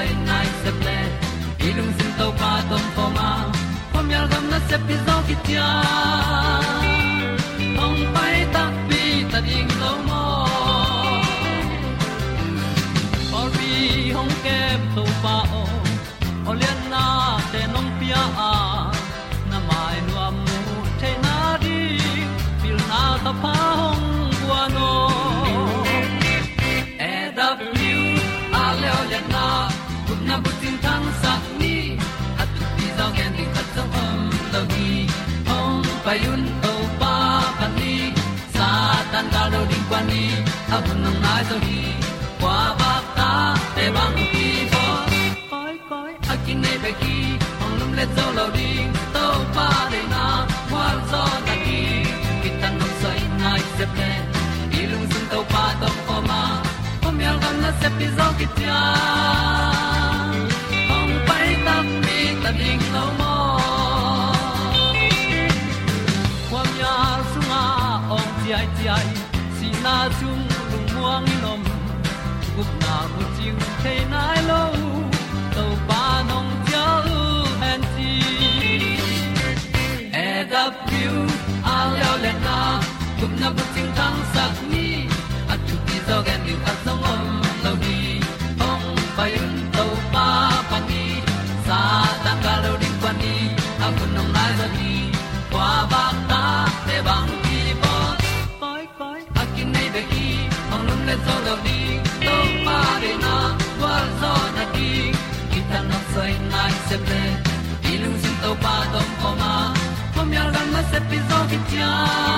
kan nai se ple ilung sin to pa tom pho ma. Pom yal gam na se pi zo ki tia hong pai ta pi ta ding lo mo or bi hong kem to pa o olian na te nong pia a na mai nu amu te na di pil na ta pa payun to oh, pa pan ni. Sa, tan ga lo ding kwan ni. A bu nang mai so hi kwa ba, ta te bang ki bo koi koi a, kin nei pe ki. Hong lum le zo lo ding to pa de na. Kwa zo ta ki ki, tan nok sai nai se ple ilung sun to pa to pa ma. Pom yal gam na se pi zo ki tia zo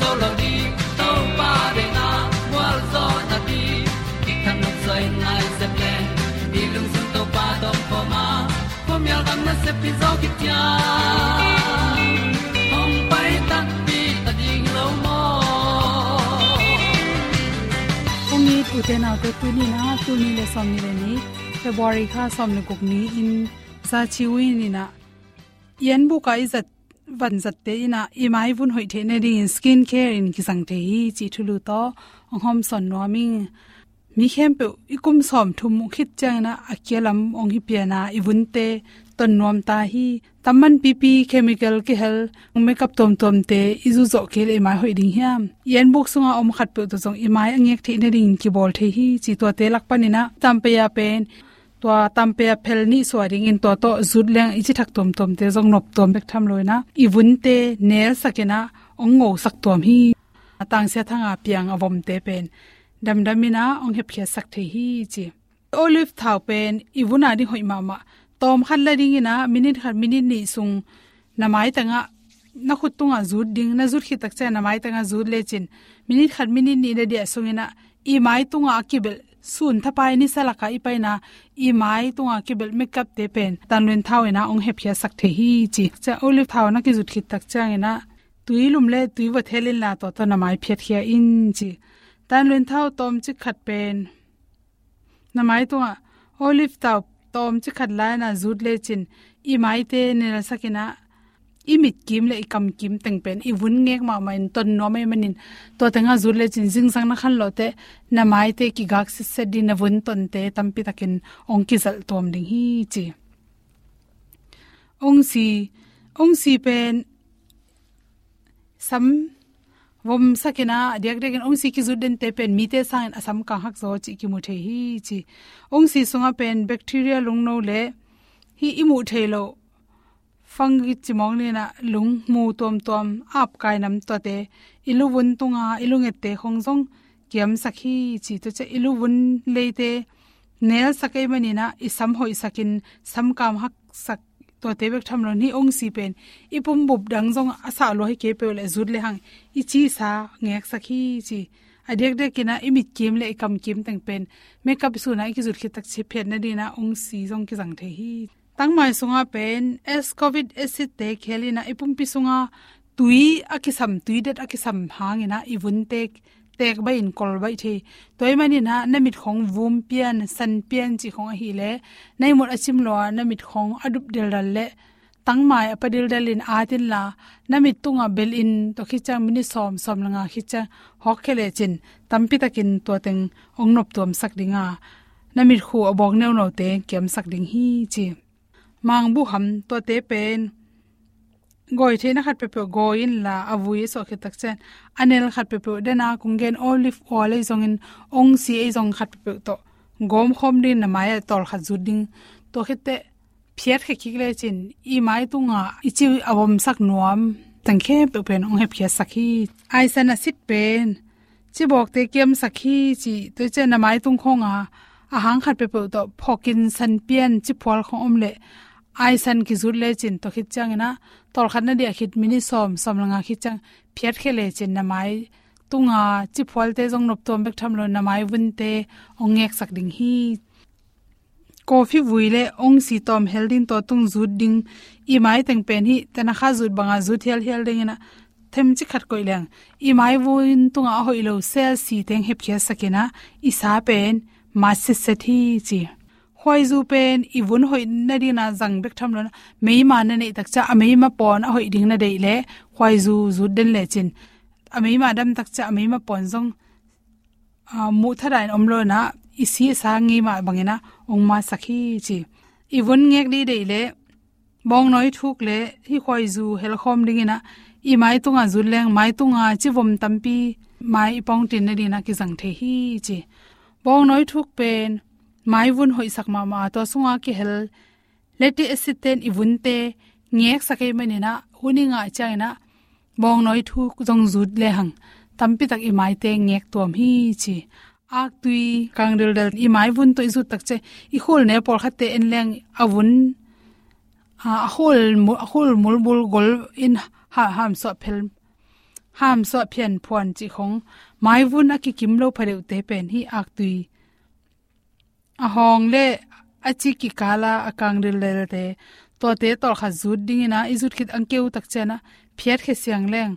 to lo di to pa de na wa zo na ti ki kan nok sai nai se ple ni lung sun to pa do po ma. Pom yal gam na se pi zo ki tia hong pai ta pi ta ding lo mo ong ni tu te nau te tu ni na tu ni le som ni le ni february kha som ni in sa chi wi ni na yen bu ka izat van zat te ina i mai vun hoi the ne ding skin care in ki te hi chi thulu to ong hom son no ming mi khem pe ikum som thum khit chang na akyalam ong hi piana ibunte ton nom ta hi. Pp chemical ki hel makeup tom tom te izu zo ke le mai hoi ding hiam. Yen buk sunga om khat pe to jong imai angek the ne ring ki bol the hi. Chi to te lak panina tampe na, pen. to tampe ya phel ni so ring in to to zut leng ichi thak tom tom te jong nop tom bek tham loina. Ibun te nel sakena ong ngo sak tom hi. Tang se thanga piang avom te pen. Dam damina ong hep khia sak the hi chi. Olive thau pen, ibuna di hoi ma ma. Tom khat la ding ina minute khat minute ni sung. Namai tanga, na khut tunga zut ding, na zut khi tak cha namai tanga zut le chin. Minute khat minute ni na dia sung ina. I mai tunga kibel sun thapai ni salaka i paina i mai tunga kibel makeup te pen tanwen thau ina ong hep khia sak the hi chi cha olive thau na ki zut khi tak cha ina tui lum le tui wa thelin la to to namai phet khia in chi tanwen thau tom chi khat pen namai tunga olive tau tom chi khat lai na zut le chin i mai te ne la sakina imit kim le ikam kim teng pen. I vun ngek ma main ton no mai e manin. To tenga zur le chin jing sang na khan lo te, na mai te ki gak se se din na vun ton te tampi takin ong ki zal tom ding hi chi. Ong si ong si pen sam vom sakena diak dek ong si ki zuden te pen mi te sang asam ka hak zo chi ki mu the hi chi. Ong si sunga pen bacteria lung no le, hi imu the lo fungi chimong le na lung mu tom tom ap kai nam to te ilu bun tunga ilu nge te khong jong kiam sakhi chi to che ilu bun le te nel sakai mani na isam hoi sakin sam kam hak sak to te bek tham lo ni ong si pen. Ipum bup dang jong asa lo he ke pe le zur le hang. I chi sa ngek sakhi chi. Adek de kina imit kim le kam kim tang pen. Makeup su na ki zur khit tak che phet na dina ong si jong ki jang the hi tang mai sunga pen s covid acid te khelina ipum pi sunga tui, akisam, tui det akisam hangina ibun tek tek ba in kol bai the toy mani na, namit khong, vum pian, san pian chi khong hi le nei mot achim lo, namit khong, adup del dal le, tangmai apadil dalin atin la, namit tunga bel in, to khichang mini som som langa khicha hokhele chin tampi takin to teng ongnop tuam sak dinga namit khu abok neu no te, kem sak ding hi chi mang bu ham to te pen. Goi the na khat pe pe goin la avui so khe tak chen. Anel khat pe pe dena kungen olive oil ei zong in, ong si ei zong khat pe pe to. Gom khom din na mai tol khat zu ding. To khete phiat khe khikle chin. I mai tunga ichi awom sak nuam. Tangkhe pe pen ong he phia sakhi ai sana sit pen. Chi bok te kem sakhi chi. To che na mai tung khonga a hang khat pe pe to. Phokin san pian chi phol khom om le ai san ki zur le chin to khit chang na tol khan na dia khit mini som som langa khit chang phiat khele chin na mai tunga chi phol te jong nop tom bek tham lo na mai bun te ongek sak ding hi. Coffee vuile ong si tom helding to tung zut ding i mai teng pen hi tana kha zut banga zut hel hel ding na them chi khat koi leng i mai vuin tunga hoi lo sel si teng hep khia sakena i sa pen, ma se se thi chi khoi zu pen i vun hoi na di na zang bek tham lon mei ma na nei tak cha a mei ma pon, a hoi ding na dei le khoi zu zu den le chin. A mei ma dam tak cha a mei ma pon zong, a mu thadain om lo na, isi sa ngi ma bangena ong ma sakhi chi. I vun ngek di dei le, bong noi thuk le, hi khoi zu hel khom ding na i mai tunga zu leng, mai tunga chi vom tampi mai pong tin na di na ki zang the hi chi. Bong noi thuk pen mai vun hoi sak ma ma to sunga ki hel. Leti asiten ibun te, ngek sakai manina na nga chaina bong noi thu jong zut le hang. Tampi tak i mai te ngek tom hi chi. Ak tui kang dil dal i mai vun to izu tak che, i khol ne por khate en leng avun. A hol a hol mul bul gol in ha, ham so phel, ham so phen phon chi khong. Mai vun a ki kim lo phareu te pen hi ak tui ahong le achi ki kala akang ril le te. To te tor kha zut ding na izut khit angkeu tak chena phiat khe siang leng.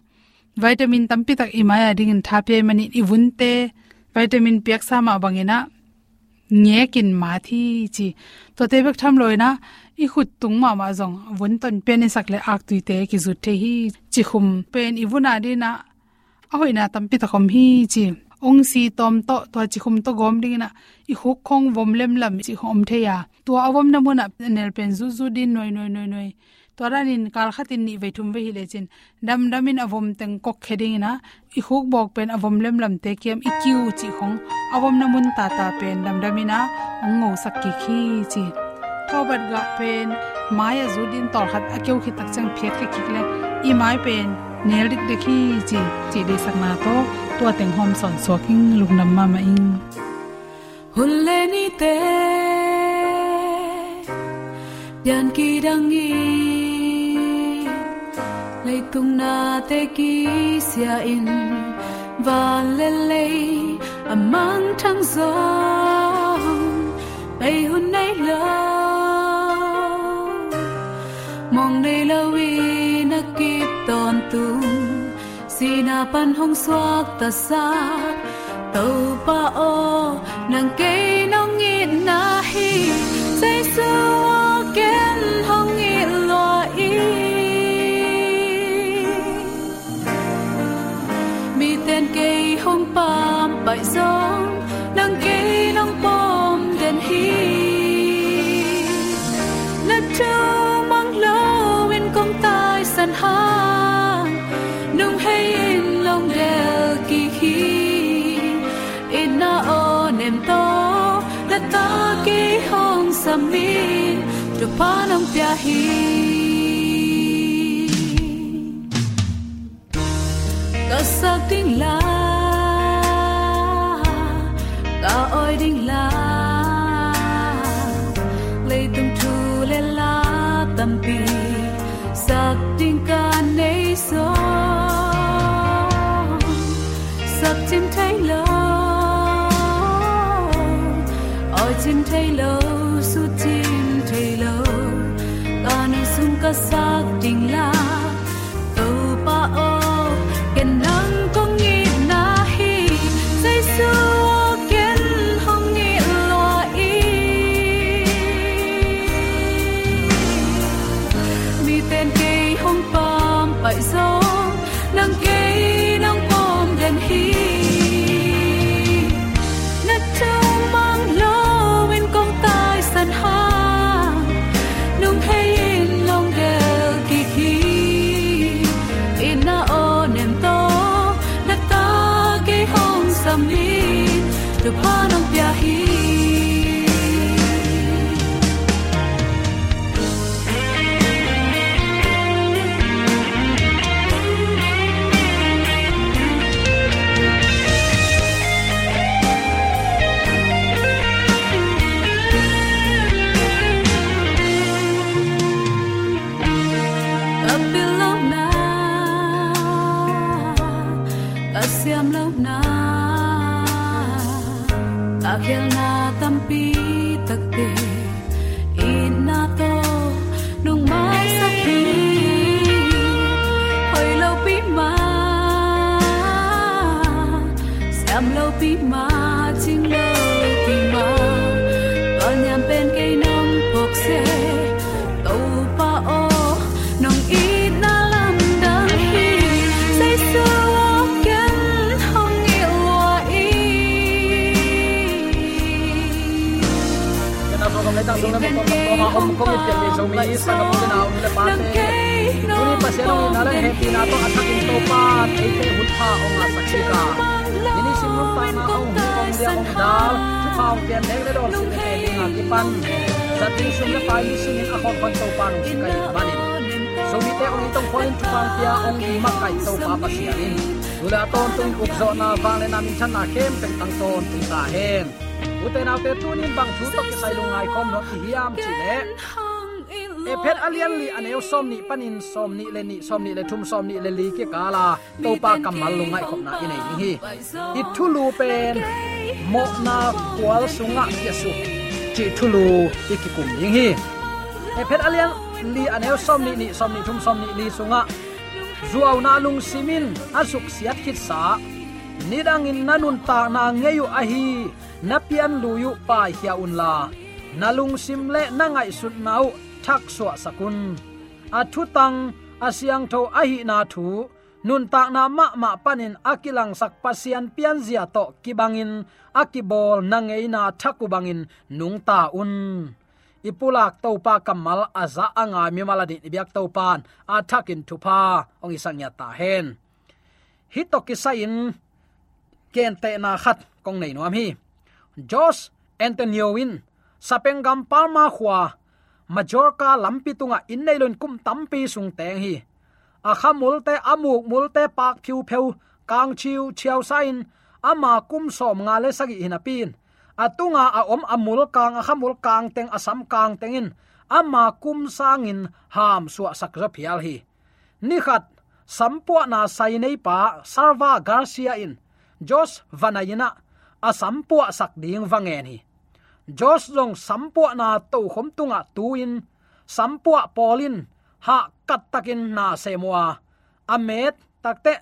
Vitamin tampi tak imaya ding in thape mani ibun te. Vitamin piak sama bangena nge kin ma thi chi. To te bek tham loina i khut tung ma ma zong. Vun ton pen e ni sakle ak tu te ki zut the hi. Chi khum pen i vuna di na. A hoina tampi ta khom hi chi ong si tom to to chi khum to gom ding na i huk khong vom lem lam chi hom the ya. To awom na mona nel pen zu zu din noi noi noi noi. To ran in kal khatin ni ve thum ve hi le chin. Dam dam in avom teng kok kheding na. I huk bok pen avom lem lam te kem i kiu chi khong. Avom na mun ta ta pen dam dam ina ong ngo sak ki khi chi. Thobat ga pen maya zu din tor khat akeu khi tak chang phet ke kikle i mai pen nel dik dekhi chi. Chi de sak na to tua teng hom son so king lungnam ma ma ing hulle ni te yan ki dang i lấy tung na te ki sia in va lê lê à amang thang gió. Bay hun nay love mong đây lâu vi na kịp tòn tu si na pan hong suak ta sa. Tàu pa o nang cây nong ngit na hi. Say su ken hong ngit lo i mi ten cây hong pam bai gió hong mi tu panam pia hi ka sa ting la ka oi ding la lay tung tu le la tam pi sak ting ka nei so sak chim thay lo oi chim thay lo nu được pa nong pia hi om ko mi pian ni so mi is na ko na um le pa te tuni pa se no na lang happy na to athakin to pa te te hun pha ong a sakhi ka ini sim nun pa na ong hu ong dia ong dal chu pa ong pian le le dol sin te ni ha ki pan sa ting sum le pa ni sin a khon kon to pa no si kai banin so mi te ong itong point chu pa pia ong i ma kai to pa pa sia in tula ton tung uk zo na wang le na min chan na kem pe tang ton tung ta hen uten autte tunin bang thu to ki sai lungai kom no ki hiam chi le e phet alian li aneu som ni panin som ni le ni som ni le thum som ni le li ke kala to pa kamal lungai khop na inei ni hi. I thulu pen mo na kwal sunga ke su chi thulu i ki kum ying hi. E phet alian li aneu som ni ni som ni thum som ni li sunga zuaw na lung simin asuk siat kit sa nidang in nanun ta na ngeyu ahi, napian luyu pa hia unla nalung simle nangai sut nau, thak so sakun. Athu tang asyang tho ahi na thu. Nun ta na ma ma panin akilang sak pasian pian zia to kibangin. Akibol nangei na thaku bangin, nung ta un. Ipulak topa kamal aza anga mi maladi biak topan athakin thupa, ongi sangya ta hen. Hitoki sain ken te na khat kong nei nuam hi. Jos antonio win sapengam palma khwa majorka lampi tunga inneilon kum tampi sung teng hi. A khamul te amuk mul te pak phiu pheu, kang chiu chiao sain, ama kum som nga le sagi hinapin atunga a om amul kang a khamul kang teng, asam kang tengin ama kum sangin ham suwa sakra phial hi. Ni khat, sampua na sai nei pa sarva garcia in jos vanayina asampua sak ding wangen hi jos long sampua na to khom tunga tuin, sampua polin ha kat takin na semwa amet, takte,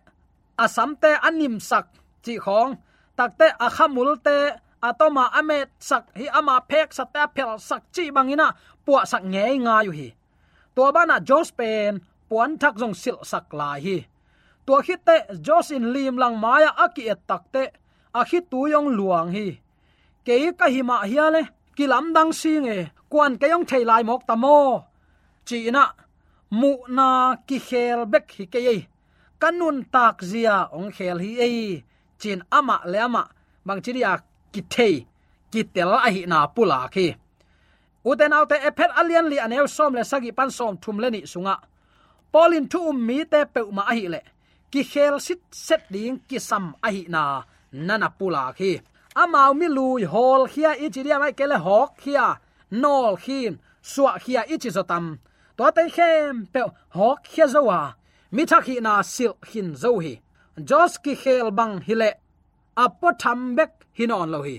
asamte anim sak, chi khong. Takte akhamul te atoma amet sak, hi ama phek sate phel sak chi bangina puwa sak nge nga yu hi to bana jos pen, puan thak jong sil sak la hi tua khi te josin lim lang maya aki et takte a khi tu yong luang hi. Ke ka hi ma hi le ki lam dang si nge kwan ke yong thei lai mok tamo chi na, mu na ki khel bek hi ke ye. Kanun tak zia ong khel hi ei. Chin ama le ama, bang chiria ki thei, ki tel a hi na pula khi. Uten autte ephet alien li anel som le sagi pan som thum le ni sunga. Polin thu um mi te pe ma hi le ki khel sit set ding ki sam a hi na nana pula khi. Amao mi lui hol khia ichiria mai kele hok khia, nol khin suwa khia ichi zotam to te khem pe hok khia zowa mi thak hi na sil hin zo hi. Jos ki khel bang hile apo tham bek hinon lo hi.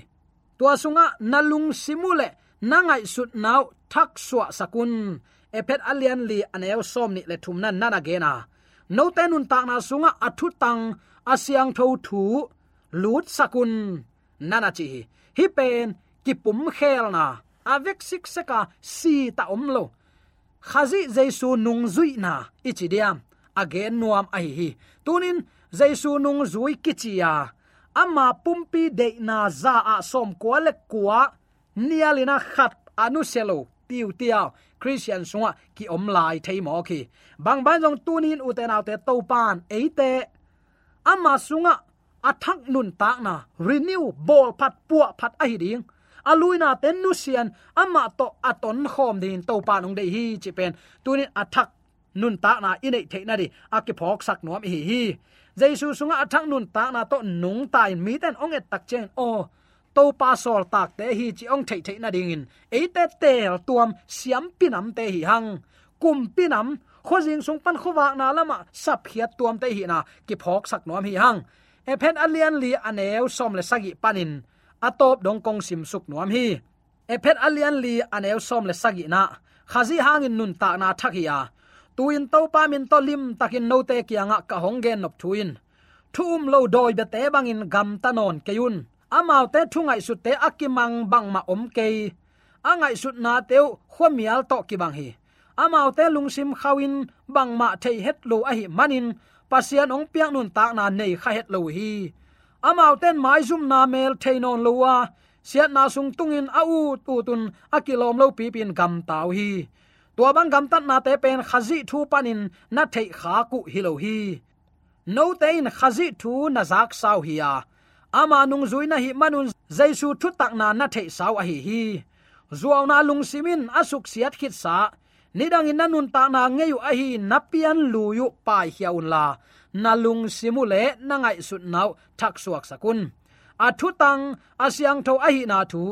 Tua sunga nalung simule nangai sut nau thak suwa sakun. Epet alian li aneu som ni le thumna nana gena no tenun tak na sunga athu tang asyang à à tho thu lut sakun nana chi hi pen ki pum khel na avek à sik seka si ta om lo khazi jaisu nung zui na ichi diam again nuam ai hi tunin jaisu nung zui kichia ama pumpi de na za a som kwale kwa nialina khat anu selo tiêu tiao, christian sunga, ki om lai thei mo ki. Bang ban jong tunin uten autte to pan eite ama sunga athak nun tak na. Renew ball phat pu phat a hi ding. Aluina ten nu sian, ama to aton khom din to pan ong dei hi, chi pen. Tunin athak nun tak na ine the na di. Aki phok sak nuam hi hi. Jesu sunga athak nun tak na to nung ta in mi ten ong et tak chen o to pa sol tak te hi chi ong thei thei na ding in. E te tel tuam siam pinam te hi hang. Kum pinam khojing sung pan khowa na lama sap hiat tuam te hi na ki phok sak nom hi hang. E phen alian li aneu som le sagi panin atop dong kong sim suk nom hi. E phet alian li aneu som le sagi na khazi hangin nun ta na thakia tuin to pa min to lim takin no te kianga ka honggen nop thuin thum um lo doi be te bangin gam tanon keyun amau te thungai su te akimang bang ma om ke angai sut na teu khomial to ki bang hi. Amau te lungsim khawin bang ma thei het lo a hi manin. Pasian ong piang nun tak na nei kha het lo hi. Amau ten mai zum na mel theinon lowa siat na sung tungin a u tu tun akilom lo pi pin gam tau hi. Tua bang gam tat na te pen khazi thu panin na thei kha ku hi lo hi. No tein khazi thu na zak sau hi ya ama nung zuina hi manun jaisu thu tak na na thei sau a hi hi. Zuaw na lung simin asuk siat khit sa. Nidang in nanun ta na ngeyu a hi napian luyu pai hiaun la. Nalung simule nangai sut nau thak suak sakun. A thu tang asyang tho a hi na thu.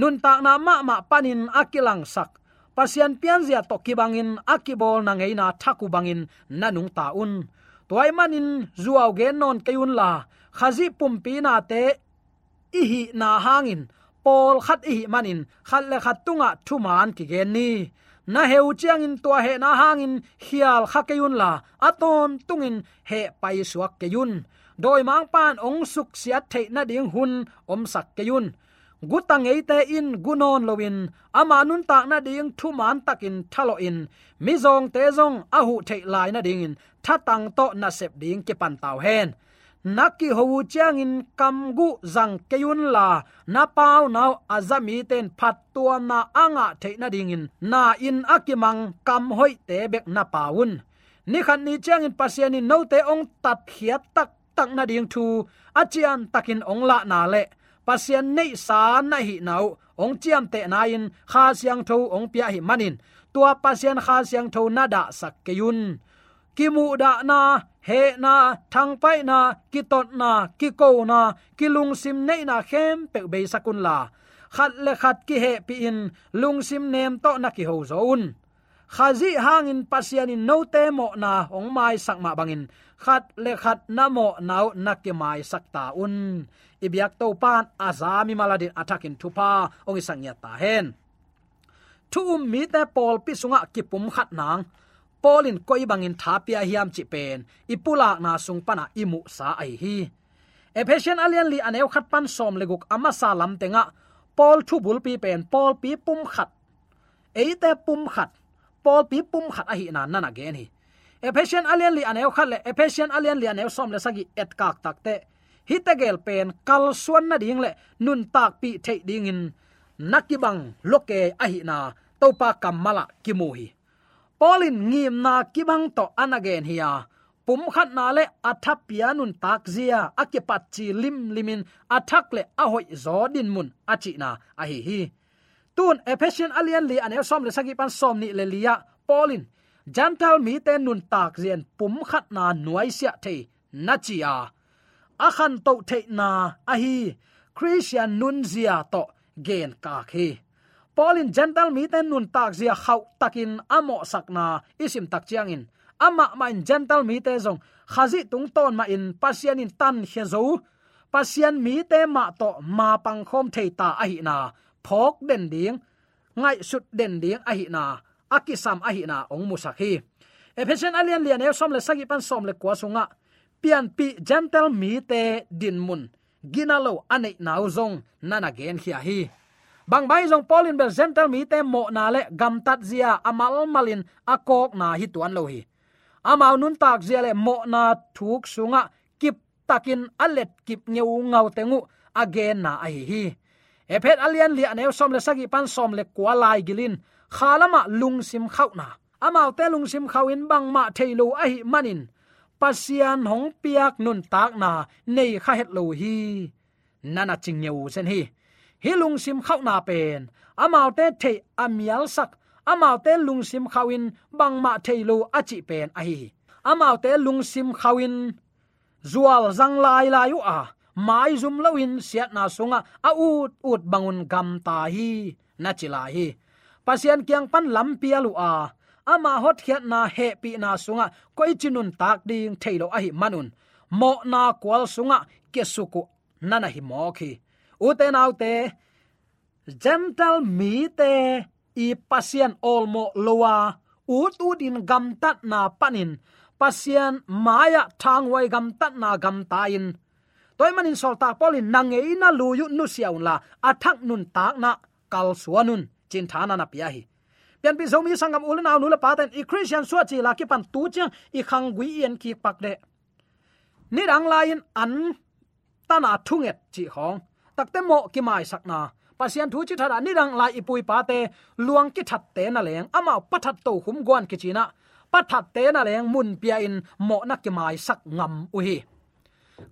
Nun ta na ma ma panin akilang sak. Pasian pian zia to kibangin akibol na ngei na thaku bangin nanung ta un. Toy manin zuaw gen non kayun la khazi pumpi na te i hi na hangin. Pol khat i manin. Khat le khat tunga thuman ki gen ni. Na heu chiang in tua he na hangin. Hial kha keun la. Aton tungin he pai suak keun doi mang pan ong suk siat the na ding hun om sak keun gutang te in gunon lowin ama nun tak na ding thu man takin thalo in. Mi zong te zong ahu hu thei lai na ding in. Tha tang to na sep ding ke pan taw hen naki ho chiang in kam gu zang keyun la na pau nau azami ten phat tua na anga theina ding in na in akimang kam hoi te bek na paun ni khan ni chiang in pasian in no te ong tat khiat tak tak na ding thu, achian takin ong la na le. Pasian nei sa na hi nau, ong chiam te na in, kha siang tho ong pia hi manin. Tua pasian kha siang tho na da sak ke yun da na he na, thang pai na, ki tot na, ki ko na, ki lung sim nei na khem pe be sakun la. Khat le khat ki he pi in, lung sim nem to na ki ho zo un. Khazi hangin pasian in no te mo na, ong mai sak ma bangin khat le khat na mo nau nakki mai sakta un. Ibyak to pan azami maladin atakin thupa ong isangya ta hen. Thu um mi te pol pi sunga kipum khat nang polin koi bangin thapia hiam chi pen. Ipula na sung pana imu sa ai hi. Ephesian alian li aneu khat pan som leguk ama sa lam tenga. Pol thu bul pi pen pol pi pum khat. Eite pum khat. Pol pi pum khat a hi na nana gen hi. Ephesian alian li aneu khat le ephesian alian li aneu som le sagi et kak takte hitegel pen, kal suan na ding le, nun tak pi thei ding in. Nakibang loke a hi na topa kamala kimu hi polin ngim na kibang to anagen hiya. Pum khat na le athap pianun takzia akipat chi lim limin athak le ahoi zodin mun achi na a hi. Hi tun ephesian alian li ane som le sagi pan som ni le lia polin jantal mi te nun tak zian pum khat na nuai sia the na chi a khan to the na ahi. Hi christian nun zia to gen ka khi polin gentle mi ten nun tak zia khau takin amo sakna isim tak chiang in. Ama ma in gentle mi te zong khazi tung ton ma in pasian in tan he zo pasian mi te ma to ma pang khom thei ta a hi na phok den ding ngai sut den ding a hi na akisam a hi na ong musakhi efesian alian lian e som le sagi pan som le kwa sunga pian pi gentle mi te din mun ginalo anei nau zong nana gen khia hi bang bai jong polin bel gentle mi te mo na le gam tat zia amal malin akok na hi tuan lo hi. Amau nun tak zia le mo na thuk sunga kip takin alet kip ngeu ngau tengu again na ai hi ephet alian li aneu som le sagi pan som le kwalai gilin. Khalama lung sim khau na. Amau te lung sim khau in bang ma theilo ai manin. Pasian hong piak nun tak na nei kha het lo hi. Nana ching ngeu sen hi hilung sim khau na pen. Amau te the amial sak. Amau te lung sim khawin bang ma theilu achi pen ahi. Amau te lung sim khawin zual zang lai lai u a. Mai zum lawin siat na sunga a ut ut bangun gam ta hi. Na chila hi. Pasian kyang pan lam pialu a. Ama hot khiat na he pi na sunga. Koi chinun tak ding thailo a hi manun. Mo na kwal sunga. Ke suku nana hi mo khi uten autte gentle mi te i pasien olmo lowa. Utu din gam tat na panin. Pasien maya thangwai gam tat na gam tain, toy manin solta polin nange ina luyu nu siaun la. Athak nun tak na kal suanun chin thana na pia hi. Pian bi zomi sangam ulna nu la paten i christian suwa chi la ki pan tu chang i khang gui yen ki pak de. Ni dang lain an tana thunget chi hong takte mo ki mai sakna pasian thu chi thara ni rang lai ipui pa te, luang ki that te na leng. Ama pathat to hum gwan ki china pathat te na leng mun pia in, mo na ki mai sak ngam u hi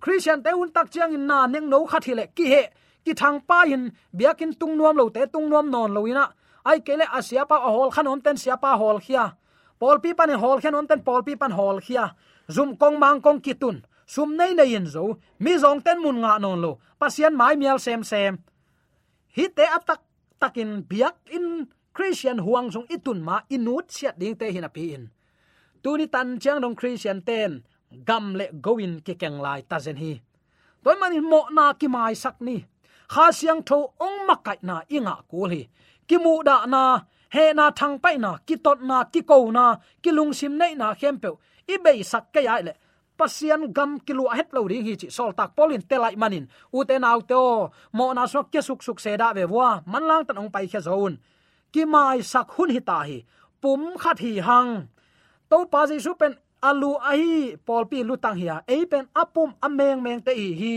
christian te un tak chiang in na neng no khat hi le ki he. Ki thang pa in biakin tung nuam lo te, tung nuam non lo ina. Ai kele asia pa a hol khanom ten sia pa hol khia. Pol pi pan e hol khanom ten pol pi pan hol khia. Zum kong mang kong kitun sum nei nei in zo mi zong ten mun nga non lo pasian mai mial sem sem hi te atak takin biak in christian huang song itun ma inut siat ding te hina pi in. Tuni tan chang dong christian ten, gam le goin ke keng lai ta zen hi. Toy manin mo na ki mai sak ni. Kha siang tho ong makai na inga ko hi. Ki mu da na, he na thang pai na, ki tot na, ki ko na, ki lung sim nei na khem pe i be sak ke ya le pasian gam kilu het lo ring hi chi sol tak polin telai manin. U te nau to mo na so ke suk suk se da ve wa man lang tan ong pai khe zon ki mai sak hun hi ta hi, pum khat hi hang. To pa ji su pen alu a hi pol pi lu tang hi a e pen apum ameng meng te hi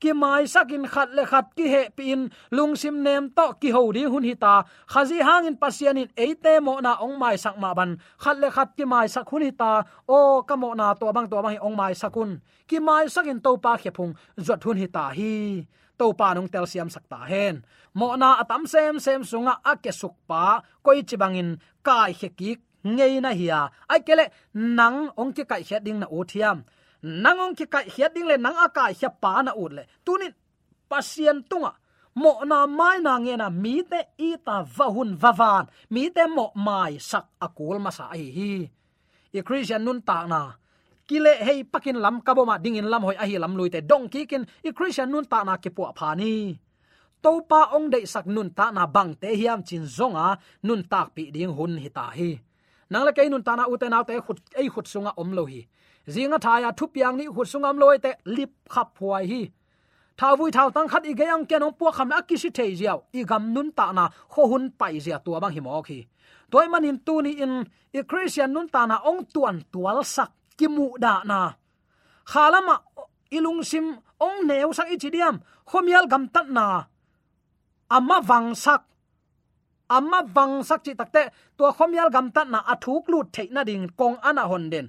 ki mai sakin khat le khat ki he pin lungsim nem to ki ho ri hun hita khazi hangin pasian in eite mo na ong mai sak ma ban. Khat le khat ki mai sak hun hita o, ka mo na to bang to bang ong mai sakun ki mai sakin to pa khe phung zot hun hita hi. To pa nong tel siam sakta hen. Mo na atam sem sem sunga ake suk pa. Koi chibangin kai he ki ngei na hiya ai kele nang ong ki kai he ding na o thiam nangong ki kai hiat ding le nang aka hiap pa na ut le tunin pasien tunga. Mo na mai na nge na mi te i ta va hun va van mi te mo mai sak akul masa ai hi. I christian nun ta na. Kile hei pakin lam ka boma ding in lam hoi ahi lam lui te dong ki kin i christian nun ta na ki pu pha ni. To pa ong dei sak nun ta na bang te hiam chin zonga, nun tak pi ding hun hi ta hi. Nang le kei nun ta na u te na te khut ei khut sunga om lo hi zinga thaya thu piang ni hut sungam loi te lip khap huai hi. Tha vui thao tang khat i ge ang kenong pu kham a ki thei jiao i gam nun ta na kho hun pai zia tua bang himo khi toy manin tu ni in i christian nun ta na ong tuan tual sak ki mu da na. Khalama ilung sim ong neu sak i chidiam khomial gam tat na. Amma wang sak. Amma wang sak chi takte to khomial gam tat na athuk lut theina ding kong ana hon den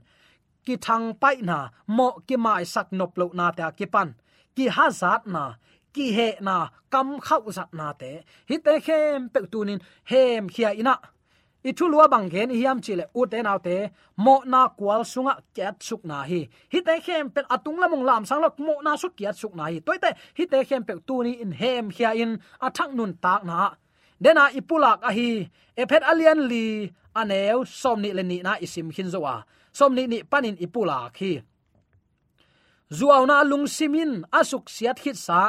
ki thang pai na, mo ki mai sak nop lo na ta ki pan. Ki ha zat na, ki he na, kam khau zat na te. Hi te khem pe tunin hem khia ina. I thu lua bang gen hiam chile u te naw te, mo na kwal sunga kyat suk na hi. Hi te khem pe atung lamong lam sang lok, mo na su kyat suk na hi. Toi te, hi te khem pe tu ni in hem khia in athak nun tak na. Dena ipulak a hi ephet alian li aneu somni le ni na isim hin zowa somni ni panin ipula khi. Zuawna lung simin asuk siat hit sa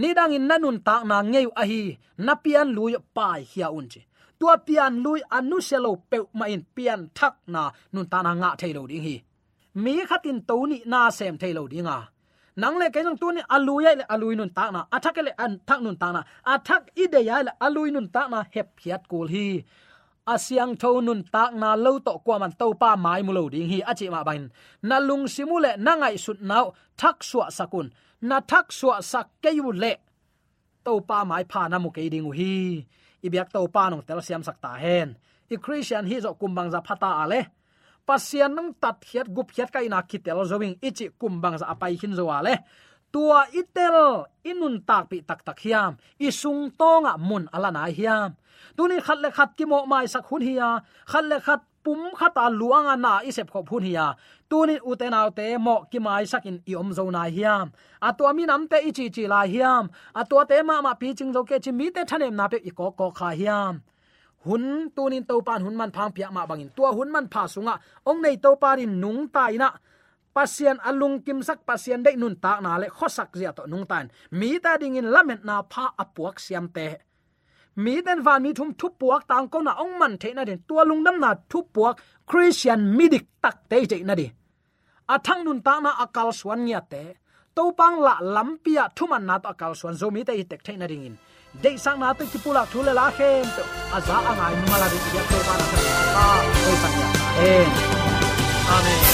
nidang in nanun tak na ngeu a hi, na pian lui pai hia unchi tua pian lui anu selo pe ma in pian thak na nun ta na nga thailo ding hi. Mi khatin to ni na sem thailo dinga nang le kenong tu ni aluya le alui nun ta na athak le an thak nun ta na athak ide ya le alui nun ta na hep hiat kul hi. Asyang tho nun tak na lo to kwa man to pa mai mu lo ding hi achi ma bain na lung simule na ngai sut nau thak suwa sakun na thak suwa sak ke yu le to pa mai pha na mu ke ding hi ibyak to pa nong tel siam sak ta hen i christian hi zo kumbang za phata ale pasian nang tat hiat gup hiat kai na kitel zowing ichi kumbang za apai hin zo ale tua itel, inun tak pi tak tak hiam. Isung tonga mun alana hiam. Tuni khat le khat ki mo mai sak hun hiya. Khat le khat pum khata luanga na isep khop hun hiya. Tunin uten autte mo ki mai sakin i om zo na hiam. Atwa mi nam te ichi chi la hiam. Atwa te ma ma pi ching zo ke chi mi te thanem na pe i ko ko kha hiam. Hun, tunin to pan hun man phang pia ma bangin. Tua hun man pha sunga. Ong nei to parin nung tai na pasien alung kim sak pasien dei nun ta na le khosak zia to nung tan. Mi ta ding in lamet na pha apuak siam te. Mi den van mi thum thu puak tang ko na ong man the na den tua lung nam na thu puak christian midik tak te te na di. Athang nun ta na akal swan nya te. To pang la lampia thuman na to akal swan zo mi te tek the na ding in. De sang na te kipula thule la khem to. Aza angai mala di ya to pa na ta. Ah, ko sa ya amen.